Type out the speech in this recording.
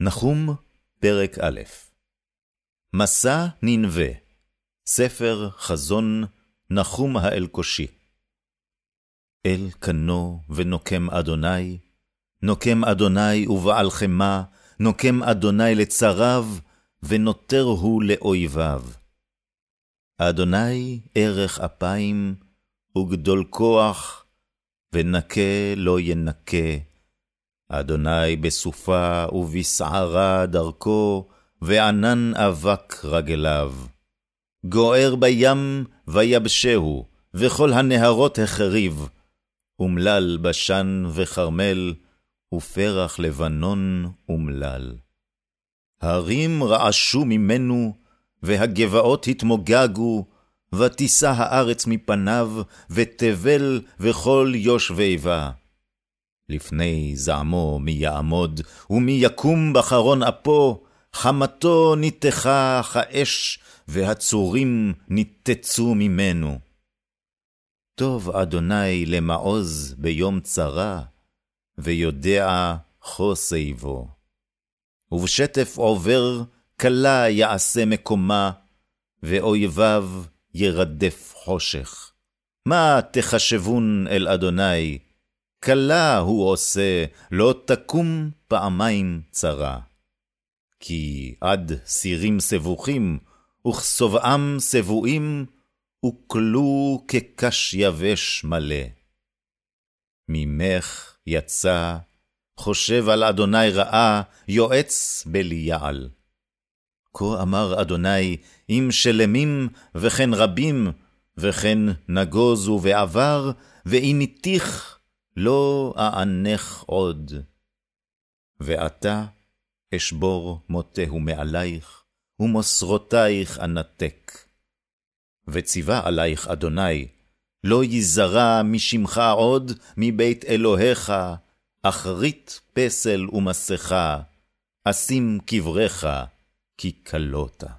נחום, פרק א' מסע ננבה, ספר חזון נחום האלקושי. אל קנו ונוקם אדוני, נוקם אדוני ובעל חמה, נוקם אדוני לצריו, ונותר הוא לאויביו. אדוני ערך אפיים, וגדול כוח, ונקה לא ינקה, אדוני בסופה ובסערה דרכו, וענן אבק רגליו. גוער בים ויבשהו, וכל הנהרות החריב, אומלל בשן וכרמל, ופרח לבנון אומלל. הרים רעשו ממנו, והגבעות התמוגגו, ותישא הארץ מפניו, ותבל וכל יושבי בה. לפני זעמו מי יעמוד, ומי יקום בחרון אפו, חמתו ניתחה כאש, והצורים ניתצו ממנו. טוב אדוני למעוז ביום צרה, ויודע חוסי בו. ובשטף עובר, כלה יעשה מקומה, ואויביו ירדף חושך. מה תחשבון אל אדוני, קלה הוא עושה, לא תקום פעמיים צרה. כי עד סירים סבוכים, וכסובעם סבועים, וכלו כקש יבש מלא. ממך יצא, חושב על אדוני רעה, יועץ בליעל. כה אמר אדוני, אם שלמים וכן רבים, וכן נגוזו ועבר, ועיניתיך לא אענך עוד. ועתה אשבור מותהו מעלייך, ומוסרותייך אנתק. וציווה עלייך אדוני, לא ייזרע משמך עוד מבית אלוהיך, אחרית פסל ומסכה, אשים קבריך, כי כלותה.